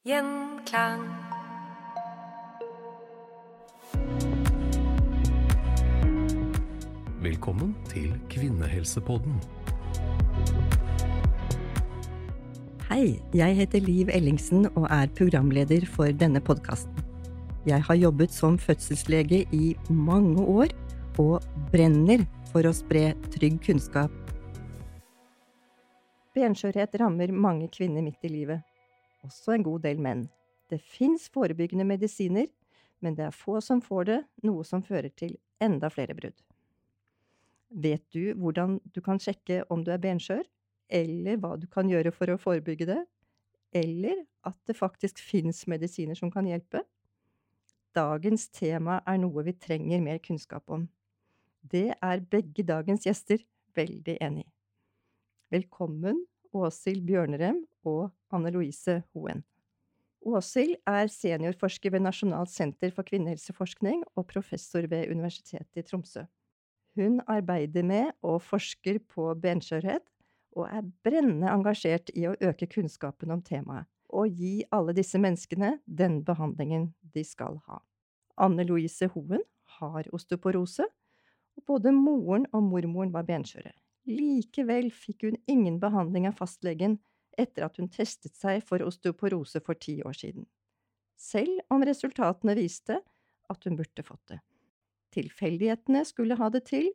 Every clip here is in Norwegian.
Gjenklang. Velkommen til Kvinnehelsepodden. Hei, jeg heter Liv Ellingsen og er programleder for denne podkasten. Jeg har jobbet som fødselslege i mange år og brenner for å spre trygg kunnskap. Benskjørhet rammer mange kvinner midt i livet, også en god del menn. Det fins forebyggende medisiner, men det er få som får det, noe som fører til enda flere brudd. Vet du hvordan du kan sjekke om du er benskjør, eller hva du kan gjøre for å forebygge det, eller at det faktisk fins medisiner som kan hjelpe? Dagens tema er noe vi trenger mer kunnskap om. Det er begge dagens gjester veldig enig i. Velkommen, Åshild Bjørnerem og Anne Louise Hoen. Åshild er seniorforsker ved Nasjonalt senter for kvinnehelseforskning og professor ved Universitetet i Tromsø. Hun arbeider med og forsker på benskjørhet, og er brennende engasjert i å øke kunnskapen om temaet, og gi alle disse menneskene den behandlingen de skal ha. Anne Louise Hoen har osteoporose, og både moren og mormoren var benskjøre. Likevel fikk hun ingen behandling av fastlegen etter at hun testet seg for osteoporose for ti år siden, selv om resultatene viste at hun burde fått det. Tilfeldighetene skulle ha det til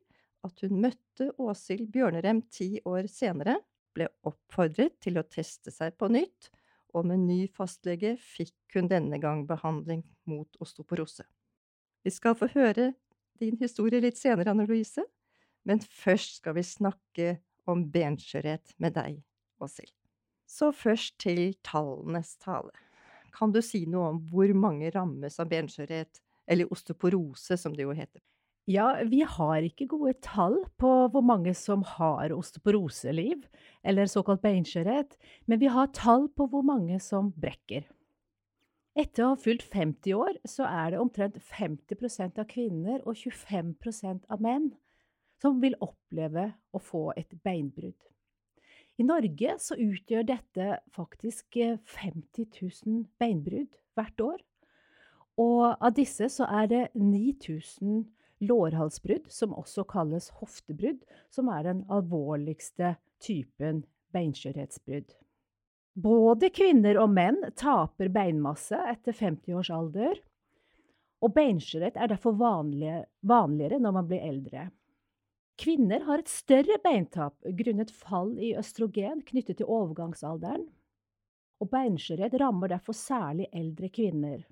at hun møtte Åshild Bjørnerem ti år senere, ble oppfordret til å teste seg på nytt, og med ny fastlege fikk hun denne gang behandling mot osteoporose. Vi skal få høre din historie litt senere, Anne Louise, men først skal vi snakke om benskjørhet med deg, Åshild. Så først til tallenes tale. Kan du si noe om hvor mange rammes av benskjørhet, eller osteoporose som det jo heter? Ja, vi har ikke gode tall på hvor mange som har osteoporoseliv, eller såkalt beinskjørhet, men vi har tall på hvor mange som brekker. Etter å ha fylt 50 år, så er det omtrent 50% av kvinner og 25% av menn som vil oppleve å få et beinbrudd. I Norge så utgjør dette faktisk 50 000 beinbrudd hvert år. Og av disse så er det 9000 lårhalsbrudd, som også kalles hoftebrudd, som er den alvorligste typen beinskjørhetsbrudd. Både kvinner og menn taper beinmasse etter 50 års alder, og beinskjørhet er derfor vanlige, vanligere når man blir eldre. Kvinner har et større beintap grunnet fall i østrogen knyttet til overgangsalderen, og beinskjørhet rammer derfor særlig eldre kvinner.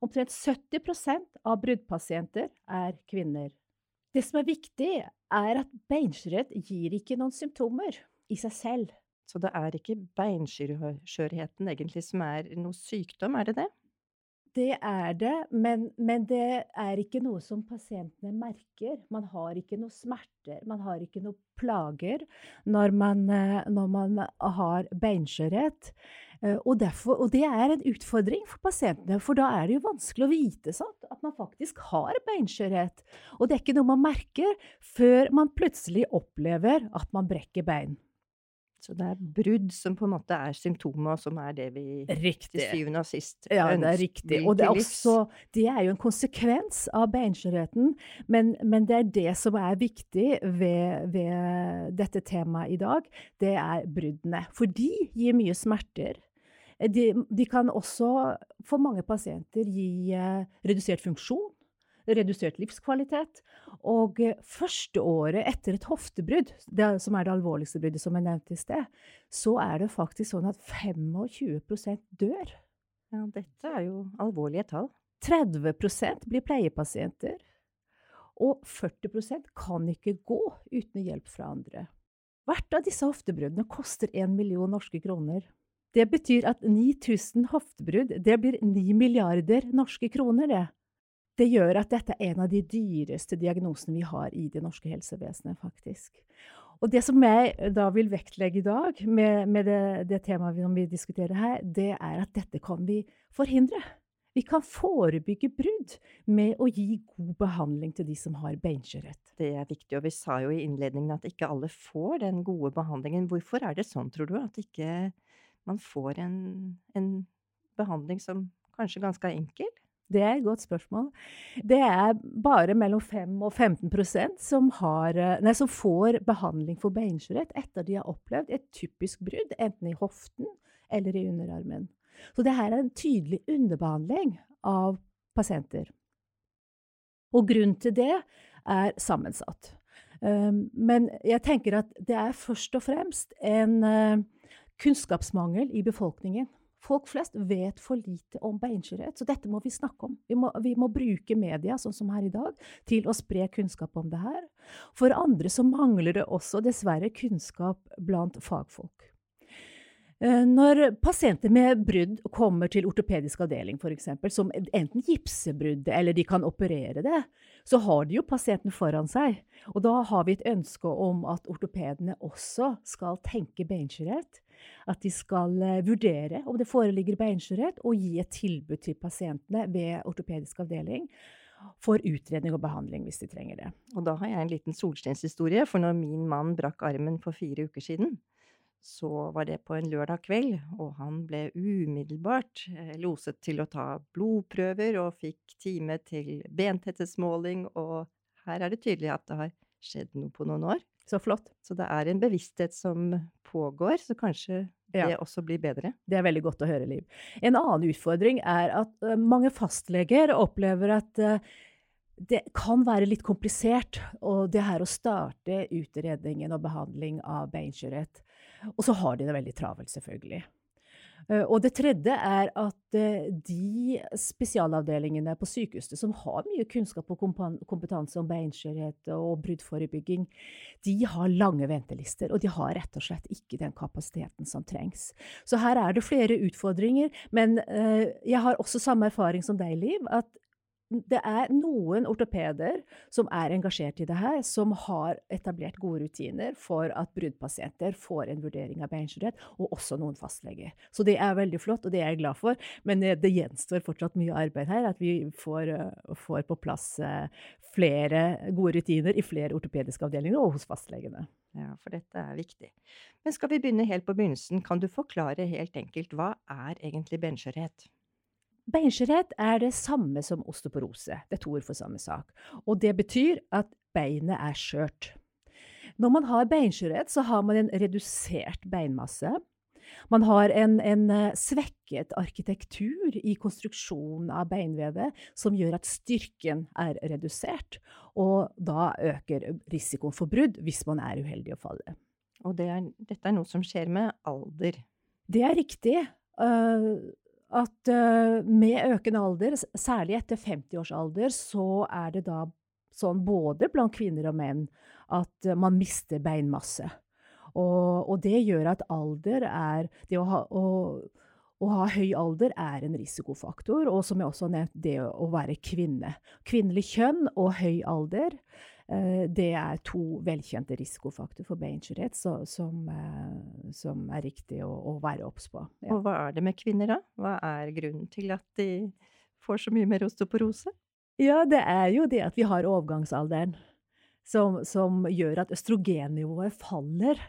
Omtrent 70% av bruddpasienter er kvinner. Det som er viktig, er at beinskjørhet gir ikke noen symptomer i seg selv. Så det er ikke beinskjørheten egentlig som er noe sykdom, er det det? Det er det, men, men, det er ikke noe som pasientene merker. Man har ikke noe smerter, man har ikke noe plager når man, eh, når man har beinskjørhet. Eh, og, derfor, og, det er en utfordring for pasientene, for da er det jo vanskelig å vite sant, at man faktisk har beinskjørhet. Og det er ikke noe man merker før man plutselig opplever at man brekker bein. Så det er brudd som på en måte er symptomet, som er det vi riktig. til syvende og sist ja, ønsker. Det er riktig. Og det er, også, det er jo en konsekvens av beinskjørheten, men, men, det er det som er viktig ved, ved dette temaet i dag. Det er bruddene. For de gir mye smerter. De, de kan også for mange pasienter gi uh, redusert funksjon redusert livskvalitet. Og eh, første året etter et hoftebrudd, det, som er det alvorligste bruddet som jeg nevnte i sted, så er det faktisk sånn at 25% dør. Ja, dette er jo alvorlige tall. 30% blir pleiepasienter. Og 40% kan ikke gå uten hjelp fra andre. Hvert av disse hoftebruddene koster 1 million norske kroner. Det betyr at 9000 hoftebrudd, det blir 9 milliarder norske kroner, det. Det gjør at dette er en av de dyreste diagnosene vi har i det norske helsevesenet, faktisk. Og det som jeg da vil vektlegge i dag, med, med det, det, temaet vi, vi diskuterer her, det er at dette kan vi forhindre. Vi kan forebygge brudd med å gi god behandling til de som har beinskjørhet. Det er viktig, og vi sa jo i innledningen at ikke alle får den gode behandlingen. Hvorfor er det sånn, tror du, at ikke man får en, en behandling som kanskje ganske enkel? Det er et godt spørsmål. Det er bare mellom 5 og 15% som, har, nei, som får behandling for beinskjørhet etter de har opplevd et typisk brudd, enten i hoften eller i underarmen. Så det her er en tydelig underbehandling av pasienter. Og grunnen til det er sammensatt. Um, men jeg tenker at det er først og fremst en uh, kunnskapsmangel i befolkningen. Folk flest vet for lite om beinskjørhet, så dette må vi snakke om. Vi må, vi må, bruke media, sånn som her i dag, til å spre kunnskap om det her. For andre så mangler det også dessverre kunnskap blant fagfolk. Eh, når pasienter med brudd kommer til ortopedisk avdeling, f.eks., som enten gipser bruddet eller de kan operere det, så har de jo pasienten foran seg. Og da har vi et ønske om at ortopedene også skal tenke beinskjørhet. At de skal eh, vurdere om det foreligger beinskjørhet, og gi et tilbud til pasientene ved ortopedisk avdeling for utredning og behandling hvis de trenger det. Og da har jeg en liten solskinnshistorie, for når min mann brakk armen for fire uker siden, så var det på en lørdag kveld, og han ble umiddelbart eh, loset til å ta blodprøver og fikk time til bentetthetsmåling, og her er det tydelig at det har skjedd noe på noen år. Så flott. Så det er en bevissthet som pågår, så kanskje det ja. også blir bedre. Det er veldig godt å høre, Liv. En annen utfordring er at mange fastleger opplever at det kan være litt komplisert, og det her å starte utredningen og behandling av beinskjørhet. Og så har de det veldig travelt, selvfølgelig. Eh, og det tredje er at eh, de spesialavdelingene på sykehusene som har mye kunnskap og kompetanse om beinskjørhet og bruddforebygging, de har lange ventelister, og de har rett og slett ikke den kapasiteten som trengs. Så her er det flere utfordringer, men eh, jeg har også samme erfaring som deg, Liv, at det er noen ortopeder som er engasjert i det her, som har etablert gode rutiner for at bruddpasienter får en vurdering av beinskjørhet, og også noen fastleger. Så det er veldig flott, og det er jeg glad for. Men eh, det gjenstår fortsatt mye arbeid her, at vi får, eh, får på plass eh, flere gode rutiner i flere ortopediske avdelinger og hos fastlegene. Ja, for dette er viktig. Men skal vi begynne helt på begynnelsen, kan du forklare helt enkelt hva er egentlig benskjørhet? Beinskjørhet er det samme som osteoporose. Det er to ord for samme sak. Og det betyr at beinet er skjørt. Når man har beinskjørhet, så har man en redusert beinmasse. Man har en, en eh, svekket arkitektur i konstruksjonen av beinvevet som gjør at styrken er redusert, og da øker risikoen for brudd hvis man er uheldig å falle. Og det er, dette er noe som skjer med alder? Det er riktig. Uh, at uh, med økende alder, særlig etter 50 års alder, så er det da sånn både blant kvinner og menn at uh, man mister beinmasse. Og, og, det gjør at alder er Det å ha, å, å ha, høy alder er en risikofaktor, og som jeg også har nevnt, det å være kvinne. Kvinnelig kjønn og høy alder Eh, det er to velkjente risikofaktorer for beinskjørhet som, eh, som, er riktig å, å være obs på. Ja. Og hva er det med kvinner, da? Hva er grunnen til at de får så mye mer osteoporose? Ja, det er jo det at vi har overgangsalderen som, som gjør at østrogennivået faller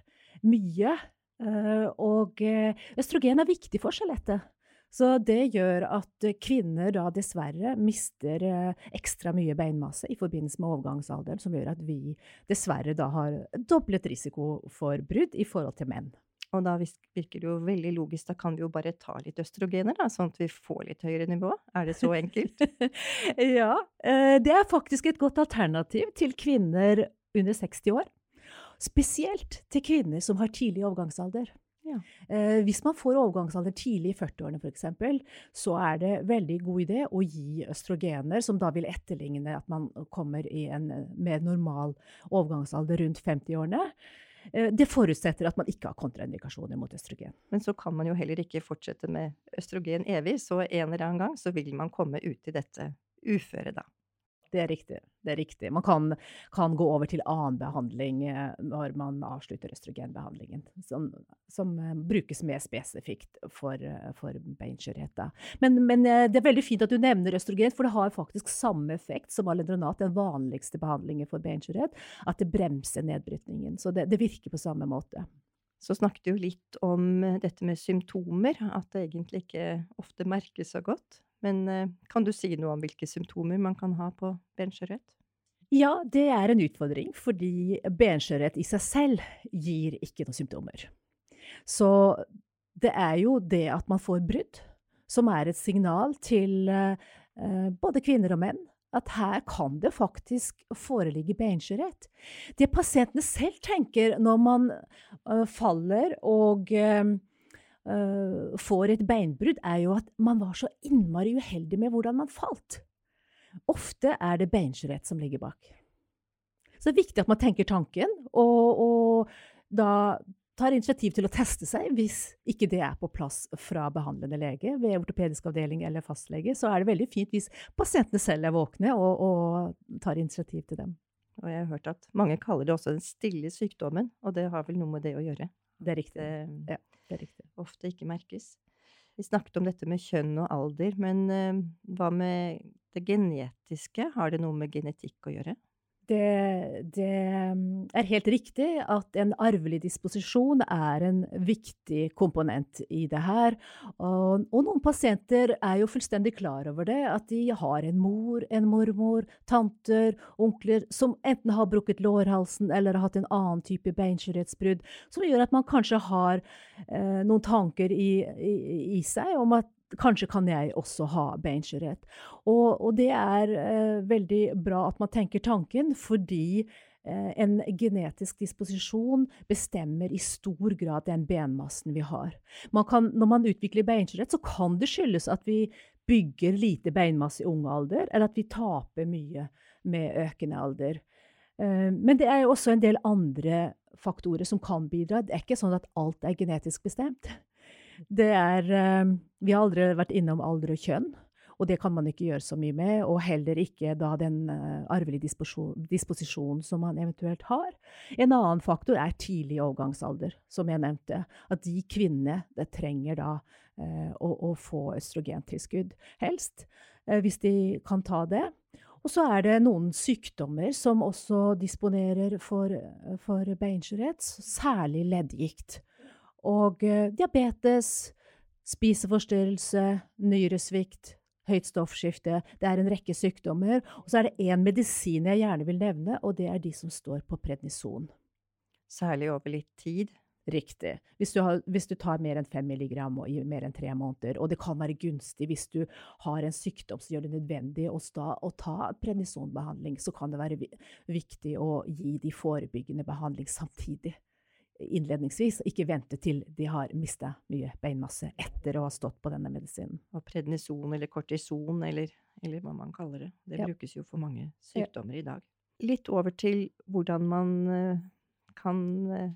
mye. Eh, og østrogen er viktig for skjelettet. Så det gjør at kvinner da dessverre mister eh, ekstra mye beinmasse i forbindelse med overgangsalderen, som gjør at vi dessverre da har doblet risiko for brudd i forhold til menn. Og da virker det jo veldig logisk, da kan vi jo bare ta litt østrogener, da, sånn at vi får litt høyere nivå. Er det så enkelt? ja, eh, det er faktisk et godt alternativ til kvinner under 60 år. Spesielt til kvinner som har tidlig overgangsalder. Ja. Eh, hvis man får overgangsalder tidlig i 40-årene f.eks., så er det veldig god idé å gi østrogener, som da vil etterligne at man kommer i en mer normal overgangsalder rundt 50-årene. Eh, det forutsetter at man ikke har kontraindikasjoner mot østrogen. Men så kan man jo heller ikke fortsette med østrogen evig, så en eller annen gang så vil man komme ut i dette uføret da. Det er riktig. Det er riktig. Man kan, kan, gå over til annen behandling eh, når man avslutter østrogenbehandlingen, som, som uh, brukes mer spesifikt for, uh, for beinskjørhet. Men, men det er veldig fint at du nevner østrogen, for det har faktisk samme effekt som alendronat, den vanligste behandlingen for beinskjørhet, at det bremser nedbrytningen. Så det, det virker på samme måte. Så snakket du litt om eh, dette med symptomer, at det egentlig ikke ofte merkes så godt. Men eh, kan du si noe om hvilke symptomer man kan ha på benskjørhet? Ja, det er en utfordring, fordi benskjørhet i seg selv gir ikke noen symptomer. Så det er jo det at man får brudd, som er et signal til eh, både kvinner og menn at her kan det faktisk foreligge benskjørhet. Det pasientene selv tenker når man uh, faller og uh, får et beinbrudd, er jo at man var så innmari uheldig med hvordan man falt. Ofte er det beinskjørhet som ligger bak. Så det er viktig at man tenker tanken, og, og da tar initiativ til å teste seg hvis ikke det er på plass fra behandlende lege ved ortopedisk avdeling eller fastlege, så er det veldig fint hvis pasientene selv er våkne og, og tar initiativ til dem. Og jeg har hørt at mange kaller det også den stille sykdommen, og det har vel noe med det å gjøre. Det er riktig. Det, ja, det er riktig. Ofte ikke merkes. Vi snakket om dette med kjønn og alder, men uh, hva med det genetiske? Har det noe med genetikk å gjøre? Det, det, mm, er helt riktig at en arvelig disposisjon er en viktig komponent i det her. Og, og, noen pasienter er jo fullstendig klar over det, at de har en mor, en mormor, tanter, onkler som enten har brukket lårhalsen eller har hatt en annen type beinskjørhetsbrudd, som gjør at man kanskje har eh, noen tanker i, i, i seg om at Kanskje kan jeg også ha beinskjørhet. Og, og, det er eh, veldig bra at man tenker tanken, fordi eh, en genetisk disposisjon bestemmer i stor grad den benmassen vi har. Man kan, når man utvikler beinskjørhet, så kan det skyldes at vi bygger lite beinmasse i ung alder, eller at vi taper mye med økende alder. Eh, men det er jo også en del andre faktorer som kan bidra. Det er ikke sånn at alt er genetisk bestemt. Det er eh, Vi har aldri vært innom alder og kjønn. Og det kan man ikke gjøre så mye med, og heller ikke da den uh, arvelige disposisjonen disposisjon som man eventuelt har. En annen faktor er tidlig overgangsalder, som jeg nevnte. At de kvinnene trenger da uh, å, å, få østrogentilskudd, helst, uh, hvis de kan ta det. Og så er det noen sykdommer som også disponerer for, for beinskjørhet, særlig leddgikt. Og eh, diabetes, spiseforstyrrelse, nyresvikt, høyt stoffskifte. Det er en rekke sykdommer. Og så er det én medisin jeg gjerne vil nevne, og det er de som står på prednison. Særlig over litt tid? Riktig. Hvis du, har, hvis du tar mer enn 5 milligram i mer enn tre måneder, og det kan være gunstig hvis du har en sykdom som gjør det nødvendig å, sta, å ta prednisonbehandling, så kan det være viktig å gi de forebyggende behandling samtidig innledningsvis, ikke vente til de har mista mye beinmasse etter å ha stått på denne medisinen. Og prednison eller kortison, eller, eller hva man kaller det. Det ja. brukes jo for mange sykdommer ja. i dag. Litt over til hvordan man uh, kan uh,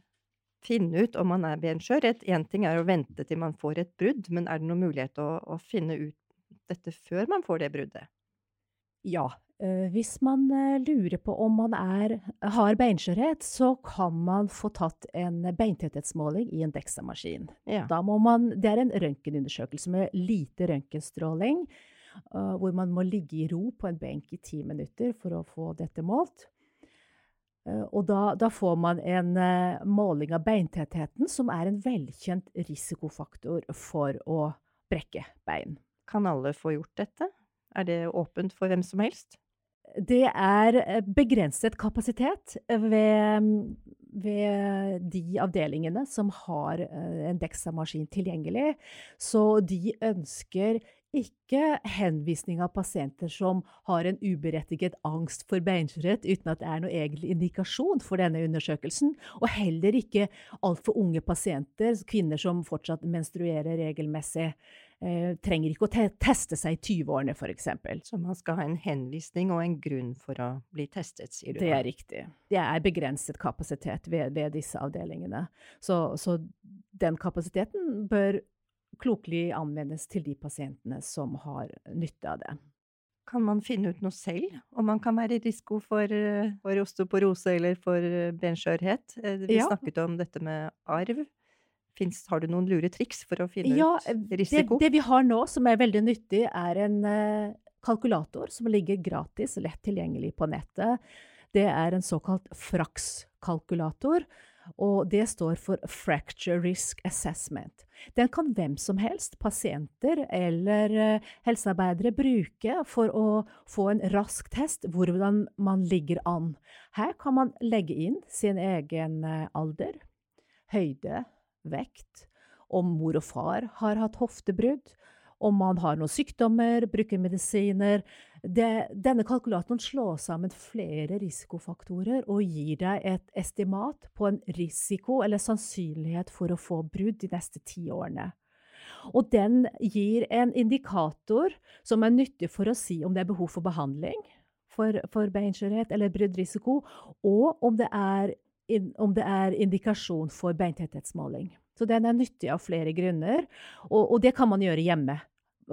finne ut om man er benskjør. Én ting er å vente til man får et brudd, men er det noen mulighet å, å finne ut dette før man får det bruddet? Ja, Eh, hvis man eh, lurer på om man er, har beinskjørhet, så kan man få tatt en beintetthetsmåling i en DEXA-maskin. Ja. det er en røntgenundersøkelse med lite røntgenstråling, uh, hvor man må ligge i ro på en benk i ti minutter for å få dette målt. Uh, og da, da, får man en uh, måling av beintettheten, som er en velkjent risikofaktor for å brekke bein. Kan alle få gjort dette? Er det åpent for hvem som helst? Det er eh, begrenset kapasitet ved, ved de avdelingene som har eh, en DEXA-maskin tilgjengelig. Så de ønsker ikke henvisning av pasienter som har en uberettiget angst for beinskjørhet, uten at det er noe egentlig indikasjon for denne undersøkelsen. Og heller ikke altfor unge pasienter, kvinner som fortsatt menstruerer regelmessig eh, trenger ikke å te teste seg i 20-årene, f.eks. Så man skal ha en henvisning og en grunn for å bli testet, sier du? Det er riktig. Det er begrenset kapasitet ved, ved disse avdelingene. Så, så, den kapasiteten bør klokelig anvendes til de pasientene som har nytte av det. Kan man finne ut noe selv om man kan være i risiko for, for osteoporose eller for benskjørhet? Eh, vi ja. snakket om dette med arv. Finns, har du noen lure triks for å finne ja, ut risiko? Det, det, vi har nå som er veldig nyttig, er en uh, kalkulator som ligger gratis, lett tilgjengelig på nettet. Det er en såkalt FRAX-kalkulator. og det står for Fracture Risk Assessment. Den kan hvem som helst, pasienter eller eh, helsearbeidere, bruke for å få en rask test hvordan man ligger an. Her kan man legge inn sin egen eh, alder, høyde, vekt, om mor og far har hatt hoftebrudd, om man har noen sykdommer, bruker medisiner. Det, denne kalkulatoren slår sammen flere risikofaktorer og gir deg et estimat på en risiko eller sannsynlighet for å få brudd de neste ti årene. Og den gir en indikator som er nyttig for å si om det er behov for behandling for, for beinskjørhet eller bruddrisiko, og om det, er, om det er indikasjon for beintetthetsmåling. Så den er nyttig av flere grunner, og, og det kan man gjøre hjemme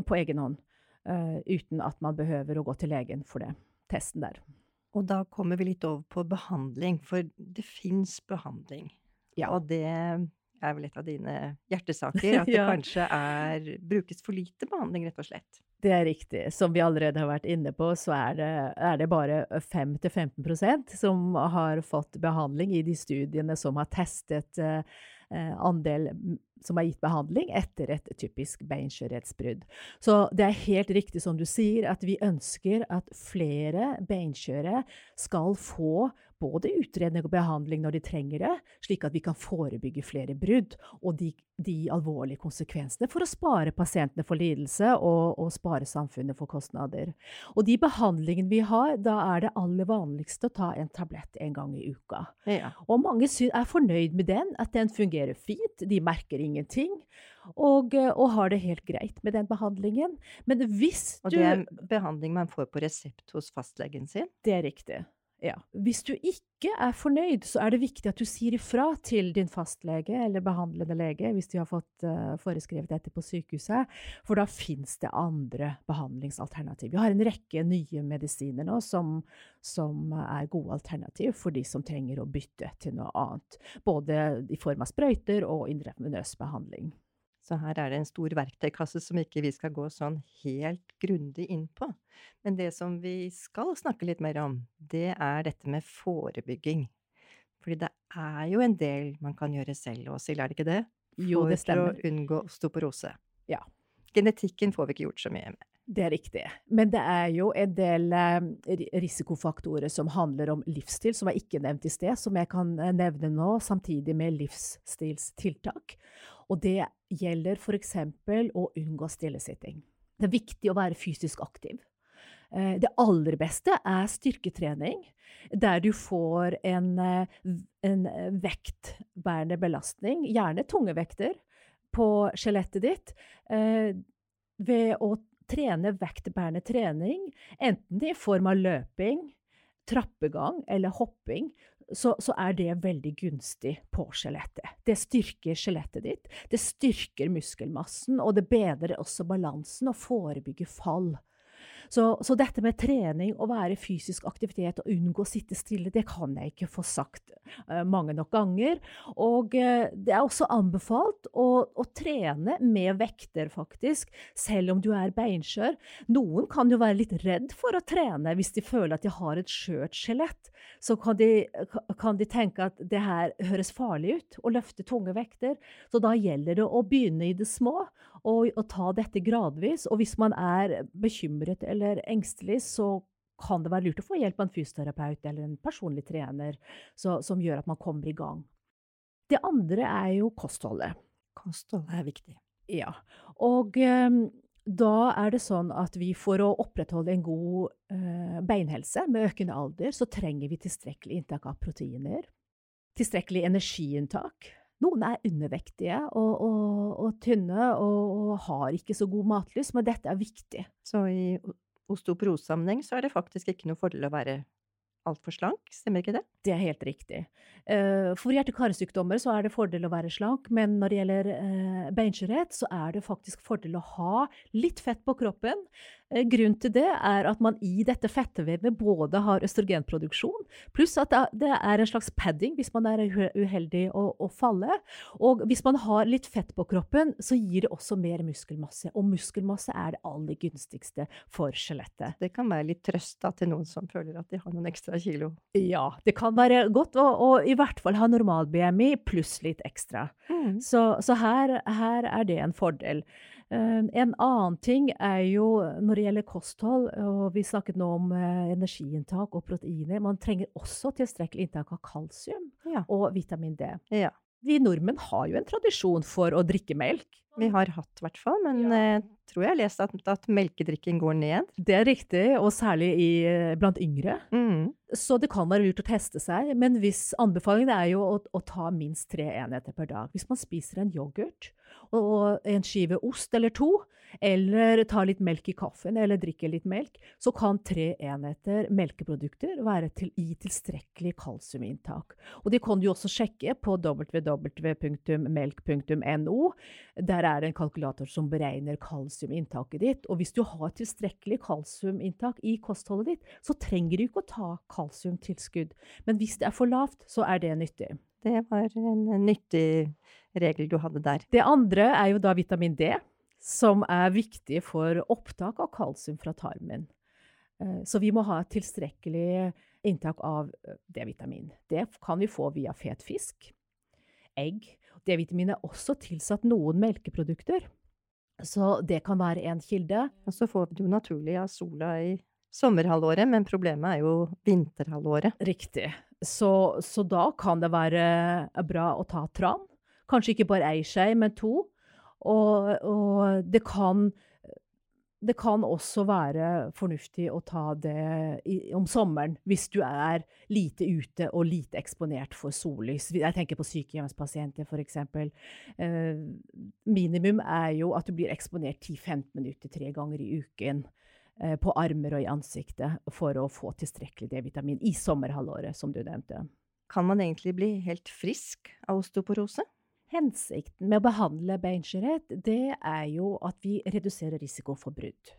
på egen hånd. Uh, uten at man behøver å gå til legen for det, testen der. Og da kommer vi litt over på behandling, for det fins behandling. Ja. Og det er vel et av dine hjertesaker, at det ja. kanskje er, brukes for lite behandling, rett og slett. Det er riktig. Som vi allerede har vært inne på, så er det, er det bare 5-15 som har fått behandling i de studiene som har testet eh, andel som er gitt behandling etter et typisk beinskjørhetsbrudd. Så det er helt riktig som du sier, at vi ønsker at flere beinskjøre skal få både utredning og behandling når de trenger det, slik at vi kan forebygge flere brudd og de, de alvorlige konsekvensene for å spare pasientene for lidelse og, og, spare samfunnet for kostnader. Og de behandlingene vi har, da er det aller vanligste å ta en tablett en gang i uka. Ja. Og mange er fornøyd med den, at den fungerer fint, de merker ingenting. Og, og, har det helt greit med den behandlingen. Men hvis du Og det er en behandling man får på resept hos fastlegen sin? Det er riktig. Ja. Hvis du ikke er fornøyd, så er det viktig at du sier ifra til din fastlege eller behandlende lege hvis de har fått uh, foreskrevet dette på sykehuset, for da fins det andre behandlingsalternativ. Vi har en rekke nye medisiner nå som, som, er gode alternativ for de som trenger å bytte til noe annet. Både i form av sprøyter og intravenøs behandling. Så her er det en stor verktøykasse som ikke vi skal gå sånn helt grundig inn på. Men det som vi skal snakke litt mer om, det er dette med forebygging. Fordi det er jo en del man kan gjøre selv Åshild, er det ikke det? Jo, det stemmer. For å unngå osteoporose. Ja. Genetikken får vi ikke gjort så mye med. Det er riktig. Men det er jo en del eh, risikofaktorer som handler om livsstil, som jeg ikke nevnte i sted, som jeg kan eh, nevne nå, samtidig med livsstilstiltak. Og det gjelder f.eks. å unngå stillesitting. Det er viktig å være fysisk aktiv. Eh, det aller beste er styrketrening, der du får en, eh, en vektbærende belastning, gjerne tunge vekter, på skjelettet ditt eh, ved å trene vektbærende trening, enten i form av løping, trappegang eller hopping, så, så, er det veldig gunstig på skjelettet. Det styrker skjelettet ditt, det styrker muskelmassen, og det bedrer også balansen og forebygger fall. Så, så, dette med trening og være fysisk aktivitet og unngå å sitte stille, det kan jeg ikke få sagt uh, mange nok ganger. Og uh, det er også anbefalt å, å, trene med vekter, faktisk, selv om du er beinskjør. Noen kan jo være litt redd for å trene hvis de føler at de har et skjørt skjelett. Så kan de, kan de tenke at det her høres farlig ut, å løfte tunge vekter. Så da gjelder det å begynne i det små og, og ta dette gradvis. Og hvis man er bekymret eller engstelig, så kan det være lurt å få hjelp av en fysioterapeut eller en personlig trener så, som gjør at man kommer i gang. Det andre er jo kostholdet. Kostholdet er viktig. Ja. Og um, da er det sånn at vi for å opprettholde en god uh, beinhelse med økende alder, så trenger vi tilstrekkelig inntak av proteiner. Tilstrekkelig energiinntak. Noen er undervektige og, og, og tynne og, og, har ikke så god matlyst, men dette er viktig. Så i osteoporosesammenheng så er det faktisk ikke noe fordel å være altfor slank, stemmer ikke det? Det er helt riktig. Eh, for hjerte-karsykdommer så er det fordel å være slank, men når det gjelder eh, beinskjørhet, så er det faktisk fordel å ha litt fett på kroppen. Eh, grunnen til det er at man i dette fettvevet både har østrogenproduksjon, pluss at det er en slags padding hvis man er uheldig å, å falle. Og hvis man har litt fett på kroppen, så gir det også mer muskelmasse. Og muskelmasse er det aller gunstigste for skjelettet. Det kan være litt trøst da, til noen som føler at de har noen ekstra ekstra kilo. Ja, det kan være godt å, å i hvert fall ha normal BMI pluss litt ekstra. Mm. Så, så her, her er det en fordel. Eh, en annen ting er jo når det gjelder kosthold, og vi snakket nå om eh, energiinntak og proteiner. Man trenger også tilstrekkelig inntak av kalsium Ja. og vitamin D. ja. Vi nordmenn har jo en tradisjon for å drikke melk. Vi har hatt, i hvert fall. Men jeg tror jeg har lest at, at melkedrikken går ned. Det er riktig, og særlig i, eh, blant yngre. Mm. Så det kan være lurt å teste seg, men hvis anbefalingen er jo å, å ta minst tre enheter per dag. Hvis man spiser en yoghurt og en skive ost eller to, eller tar litt melk i kaffen eller drikker litt melk, så kan tre enheter melkeprodukter være til, i tilstrekkelig kalsiuminntak. Og det kan du også sjekke på www.melk.no. Der er det en kalkulator som beregner kalsiuminntaket ditt. Og hvis du har tilstrekkelig kalsiuminntak i kostholdet ditt, så trenger du ikke å ta kalsiumtilskudd. Men hvis det er for lavt, så er det nyttig. Det var en nyttig regel du hadde der. Det andre er jo da vitamin D, som er viktig for opptak av kalsium fra tarmen. Eh, Så vi må ha et tilstrekkelig inntak av eh, D-vitamin. Det kan vi få via fet fisk, egg. D-vitamin er også tilsatt noen melkeprodukter. Så det kan være en kilde. Og så får vi jo naturlig av sola i sommerhalvåret, men problemet er jo vinterhalvåret. Riktig. Så, så da kan det være bra å ta tran. Kanskje ikke bare ei skje, men to. Og, og det kan det kan også være fornuftig å ta det i, om sommeren hvis du er lite ute og lite eksponert for sollys. Jeg tenker på sykehjemspasienter f.eks. Eh, minimum er jo at du blir eksponert 10-15 minutter tre ganger i uken eh, på armer og i ansiktet for å få tilstrekkelig D-vitamin i sommerhalvåret, som du nevnte. Kan man egentlig bli helt frisk av osteoporose? Hensikten med å behandle beinskjørhet, det er jo at vi reduserer risiko for brudd.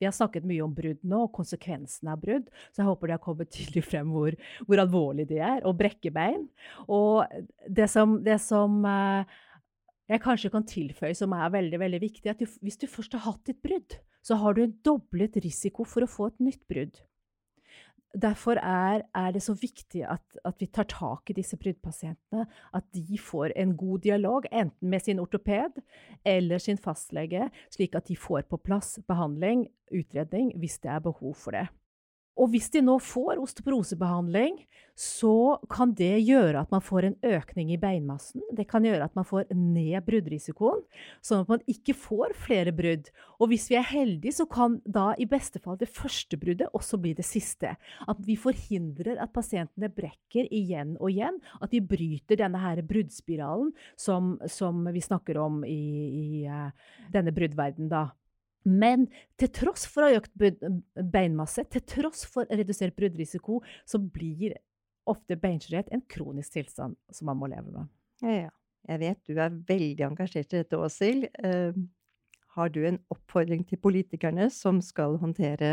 Vi har snakket mye om brudd nå, og konsekvensene av brudd, så jeg håper det har kommet tydelig frem hvor, hvor alvorlig det er å brekke bein. Og det som, det som eh, jeg kanskje kan tilføye som er veldig, veldig viktig, er at du, hvis du først har hatt et brudd, så har du en doblet risiko for å få et nytt brudd. Derfor er, er, det så viktig at, at, vi tar tak i disse bruddpasientene. At de får en god dialog, enten med sin ortoped eller sin fastlege, slik at de får på plass behandling, utredning, hvis det er behov for det. Og hvis de nå får osteoporosebehandling, så kan det gjøre at man får en økning i beinmassen. Det kan gjøre at man får ned bruddrisikoen, sånn at man ikke får flere brudd. Og hvis vi er heldige, så kan da i beste fall det første bruddet også bli det siste. At vi forhindrer at pasientene brekker igjen og igjen. At vi bryter denne her bruddspiralen som, som vi snakker om i, i uh, denne bruddverdenen, da. Men til tross for økt beinmasse, til tross for redusert bruddrisiko, så blir ofte beinskjørhet en kronisk tilstand som man må leve med. Ja, jeg vet du er veldig engasjert i dette, Åshild. Uh, har du en oppfordring til politikerne som skal håndtere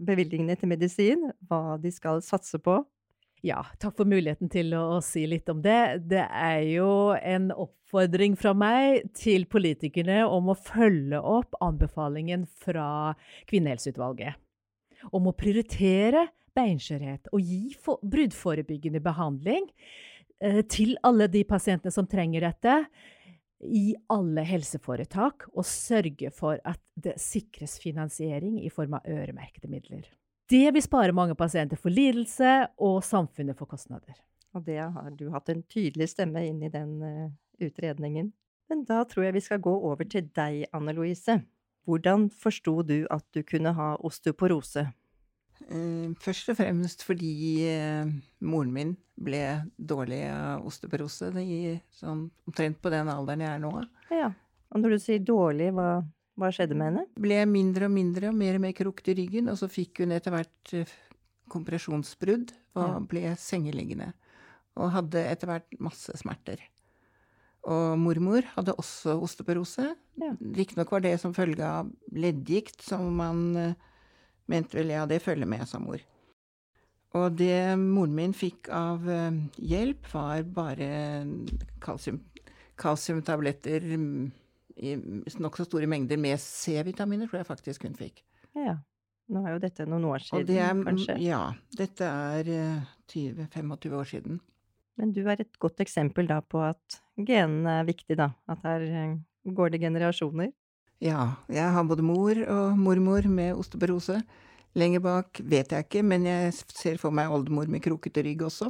bevilgningene til medisin, hva de skal satse på? Ja, takk for muligheten til å, å si litt om det. Det er jo en oppfordring fra meg til politikerne om å følge opp anbefalingen fra Kvinnehelseutvalget. Om å prioritere beinskjørhet og gi bruddforebyggende behandling eh, til alle de pasientene som trenger dette, i alle helseforetak, og sørge for at det sikres finansiering i form av øremerkede midler. Det vil spare mange pasienter for lidelse og samfunnet for kostnader. Og det har du hatt en tydelig stemme inn i den uh, utredningen. Men da tror jeg vi skal gå over til deg, Anne Louise. Hvordan forsto du at du kunne ha osteoporose? Uh, først og fremst fordi uh, moren min ble dårlig av osteoporose i, sånn, omtrent på den alderen jeg er nå. Ja, Og når du sier dårlig, hva, hva skjedde med henne? Ble mindre og mindre og mer og mer krukt i ryggen, og så fikk hun etter hvert kompresjonsbrudd og ja. ble sengeliggende. Og hadde etter hvert masse smerter. Og mormor hadde også osteoporose. Ja. Riktignok var det som følge av leddgikt, som man uh, mente vel ja, det følger med, sa mor. Og det moren min fikk av uh, hjelp, var bare kalsium, kalsiumtabletter i nokså store mengder med C-vitaminer, tror jeg faktisk hun fikk. Ja. Nå er jo dette noen år siden, det er kanskje. Ja. Dette er eh, 20-25 år siden. Men du er et godt eksempel da på at genene er viktig, da. At her eh, går det generasjoner. Ja, jeg har både mor og mormor med osteoporose. Lenger bak vet jeg ikke, men jeg ser for meg oldemor med krokete rygg også.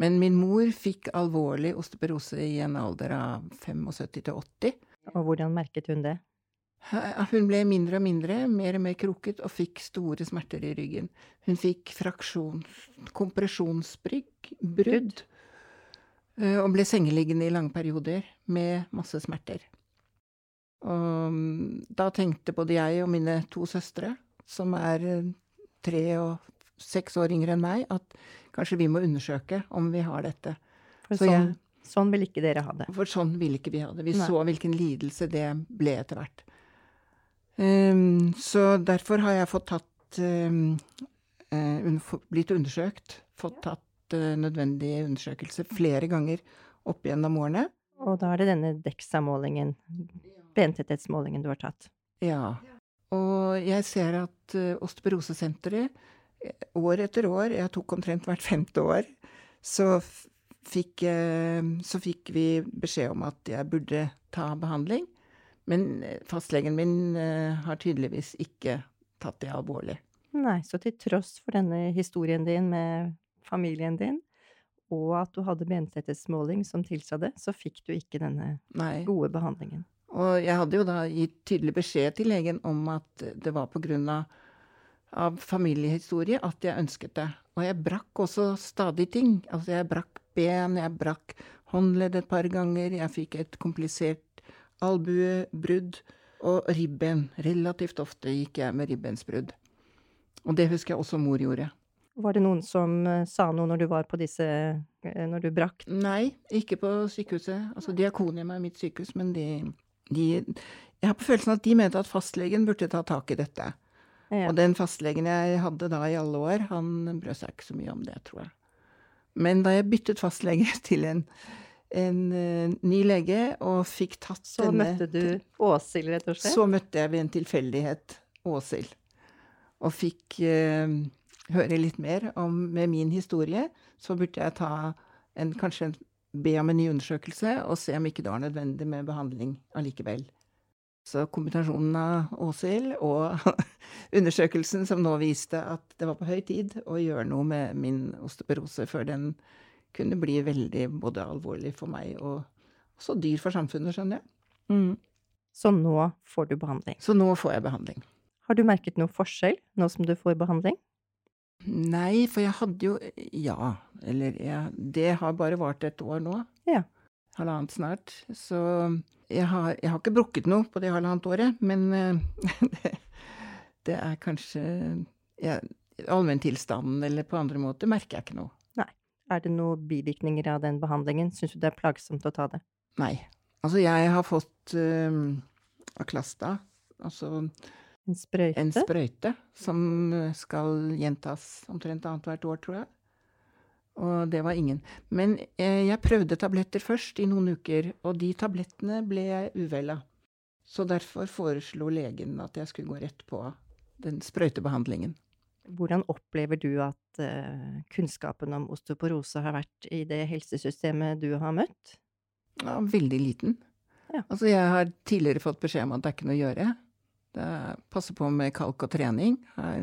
Men min mor fikk alvorlig osteoporose i en alder av 75 til 80. Og hvordan merket hun det? Hun ble mindre og mindre, mer og mer kroket, og fikk store smerter i ryggen. Hun fikk fraksjon, kompresjonsbrygg, brudd, eh, og ble sengeliggende i lange perioder med masse smerter. Og mm, da tenkte både jeg og mine to søstre, som er eh, tre og seks år yngre enn meg, at kanskje vi må undersøke om vi har dette. For Så sånn, jeg- sånn vil ikke dere ha det. For sånn ville ikke vi ha det. Vi Nei. så hvilken lidelse det ble etter hvert. Um, så derfor har jeg fått tatt um, uh, Blitt undersøkt. Fått tatt uh, nødvendige undersøkelser flere ganger opp gjennom årene. Og da er det denne DEXA-målingen, bentetthetsmålingen, du har tatt. Ja. Og jeg ser at uh, osteoporosesenteret år etter år, jeg tok omtrent hvert femte år, så fikk, eh, så fikk vi beskjed om at jeg burde ta behandling. Men eh, fastlegen min eh, har tydeligvis ikke tatt det alvorlig. Nei, så til tross for denne historien din med familien din, og at du hadde bentetthetsmåling som tilsa det, så fikk du ikke denne Nei. gode behandlingen. Og jeg hadde jo da gitt tydelig beskjed til legen om at det var på grunn av, av familiehistorie at jeg ønsket det. Og jeg brakk også stadig ting. Altså jeg brakk ben, jeg brakk håndledd et par ganger, jeg fikk et komplisert albuebrudd og ribben. Relativt ofte gikk jeg med ribbensbrudd. Og det husker jeg også mor gjorde. Var det noen som eh, sa noe når du var på disse eh, Når du brakk? Nei, ikke på sykehuset. Altså Diakonhjemmet er mitt sykehus, men de, de Jeg har på følelsen at de mente at fastlegen burde ta tak i dette. Ja. Og den fastlegen jeg hadde da i alle år, han brød seg ikke så mye om det, tror jeg. Men da jeg byttet fastlege til en, en uh, ny lege og fikk tatt Så denne møtte du Åshild, rett og slett? Så møtte jeg ved en tilfeldighet Åshild. Og fikk uh, høre litt mer om med min historie. Så burde jeg ta en, kanskje en, be om en ny undersøkelse og se om ikke det var nødvendig med behandling allikevel. Så kombinasjonen av Åshild og undersøkelsen som nå viste at det var på høy tid å gjøre noe med min osteoporose før den kunne bli veldig både alvorlig for meg og også dyr for samfunnet, skjønner jeg. Mm. Så nå får du behandling. Så nå får jeg behandling. Har du merket noe forskjell nå som du får behandling? Nei, for jeg hadde jo Ja, eller jeg, Det har bare vart et år nå. Ja. Halvannet snart. Så jeg har, jeg har ikke brukket noe på det halvannet året, men eh, det, det er kanskje ja, Allmenntilstanden eller på andre måter merker jeg ikke noe. Nei. Er det noen bivirkninger av den behandlingen? Syns du det er plagsomt å ta det? Nei. Altså, jeg har fått uh, Aklasta, altså En sprøyte? en sprøyte, som skal gjentas omtrent annethvert år, tror jeg. Og det var ingen. Men eh, jeg prøvde tabletter først i noen uker, og de tablettene ble jeg uvel av. Så derfor foreslo legen at jeg skulle gå rett på den sprøytebehandlingen. Hvordan opplever du at eh, kunnskapen om osteoporose har vært i det helsesystemet du har møtt? Ja, veldig liten. Ja. Altså, jeg har tidligere fått beskjed om at det er ikke noe å gjøre. Det er, passe på med kalk og trening, har,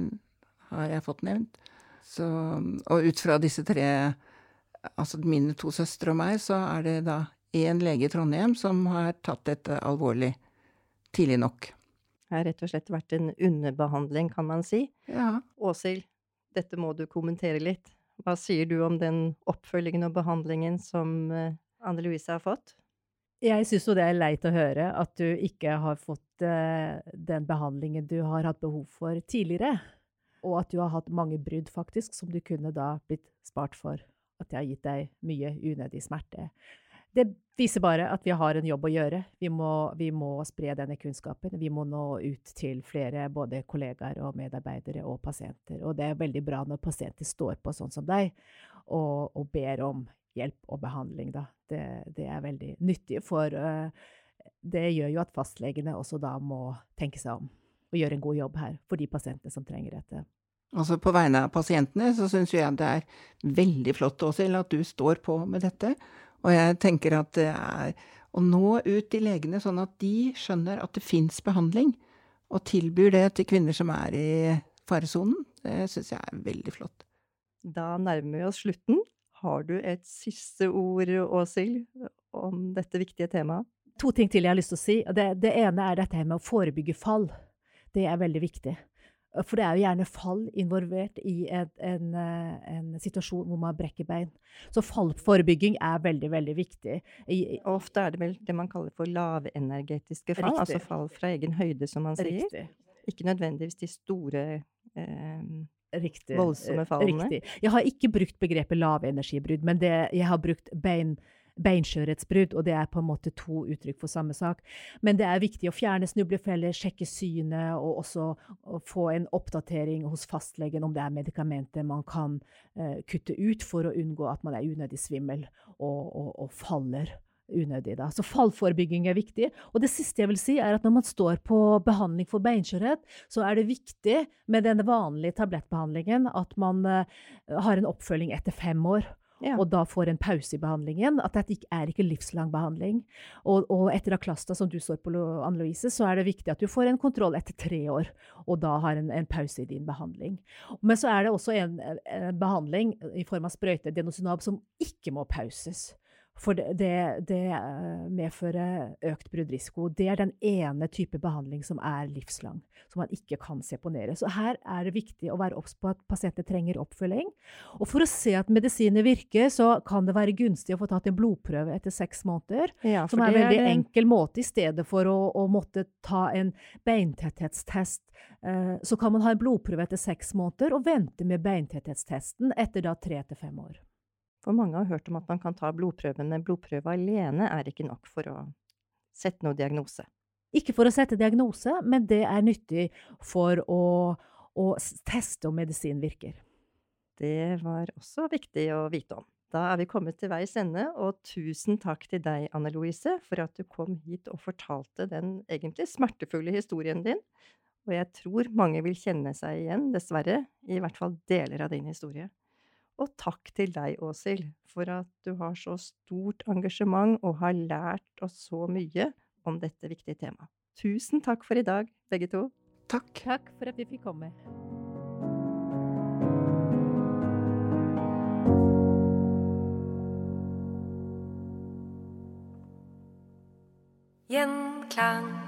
har jeg fått nevnt. Så, og ut fra disse tre, altså mine to søstre og meg, så er det da én lege i Trondheim som har tatt dette alvorlig tidlig nok. Det har rett og slett vært en underbehandling, kan man si. Ja. Åshild, dette må du kommentere litt. Hva sier du om den oppfølgingen og behandlingen som eh, Anne Louise har fått? Jeg syns jo det er leit å høre at du ikke har fått eh, den behandlingen du har hatt behov for tidligere. Og at du har hatt mange brudd, faktisk, som du kunne da blitt spart for. At det har gitt deg mye unødig smerte. Det viser bare at vi har en jobb å gjøre. Vi må, vi må spre denne kunnskapen. Vi må nå ut til flere både kollegaer og medarbeidere og pasienter. Og det er veldig bra når pasienter står på sånn som deg og, og ber om hjelp og behandling. Da. Det, det er veldig nyttig, for uh, det gjør jo at fastlegene også da må tenke seg om. Å gjøre en god jobb her for de pasientene som trenger dette. Altså På vegne av pasientene så syns jeg det er veldig flott, Åshild, at du står på med dette. Og jeg tenker at det er å nå ut til legene sånn at de skjønner at det fins behandling, og tilbyr det til kvinner som er i faresonen, det syns jeg er veldig flott. Da nærmer vi oss slutten. Har du et siste ord, Åshild, om dette viktige temaet? To ting til jeg har lyst til å si. Det, det ene er dette med å forebygge fall. Det er veldig viktig. For det er jo gjerne fall involvert i en, en, eh, en, situasjon hvor man brekker bein. Så fallforebygging er veldig, veldig viktig. I, Ofte er det vel det man kaller for lavenergetiske fall, altså Riktig. altså fall fra egen høyde, som man sier. Riktig. Ikke nødvendigvis de store eh, Riktig. voldsomme fallene. Riktig. Jeg har ikke brukt begrepet lavenergibrudd, men det, jeg har brukt bein beinskjørhetsbrudd, og det er på en måte to uttrykk for samme sak. Men det er viktig å fjerne snublefeller, sjekke synet, og også få en oppdatering hos fastlegen om det er medikamenter man kan eh, kutte ut for å unngå at man er unødig svimmel og, og, og faller unødig. Da. Så fallforebygging er viktig. Og det siste jeg vil si, er at når man står på behandling for beinskjørhet, så er det viktig med den vanlige tablettbehandlingen at man uh, har en oppfølging etter fem år ja. og da får en pause i behandlingen. At dette ikke er ikke livslang behandling. Og, og etter Aklasta, som du står på, Anne Louise, så er det viktig at du får en kontroll etter tre år, og da har en, en pause i din behandling. Men så er det også en, en behandling i form av sprøyte, denosynab, som ikke må pauses. For det, det, det, eh, medfører økt bruddrisiko. Det er den ene type behandling som er livslang, som man ikke kan seponere. Så her er det viktig å være obs på at pasienter trenger oppfølging. Og for å se at medisiner virker, så kan det være gunstig å få tatt en blodprøve etter seks måneder. Ja, som er en veldig er enkel måte, i stedet for å, å måtte ta en beintetthetstest. Eh, så kan man ha en blodprøve etter seks måneder og vente med beintetthetstesten etter da tre til fem år. For mange har hørt om at man kan ta blodprøven, men blodprøve alene er ikke nok for å sette noe diagnose. Ikke for å sette diagnose, men det er nyttig for å, å teste om medisin virker. Det var også viktig å vite om. Da er vi kommet til veis ende, og tusen takk til deg, Anne Louise, for at du kom hit og fortalte den egentlig smertefulle historien din. Og jeg tror mange vil kjenne seg igjen, dessverre, i hvert fall deler av din historie. Og takk til deg, Åshild, for at du har så stort engasjement og har lært oss så mye om dette viktige temaet. Tusen takk for i dag, begge to. Takk. Takk for at vi fikk komme. Gjenklang.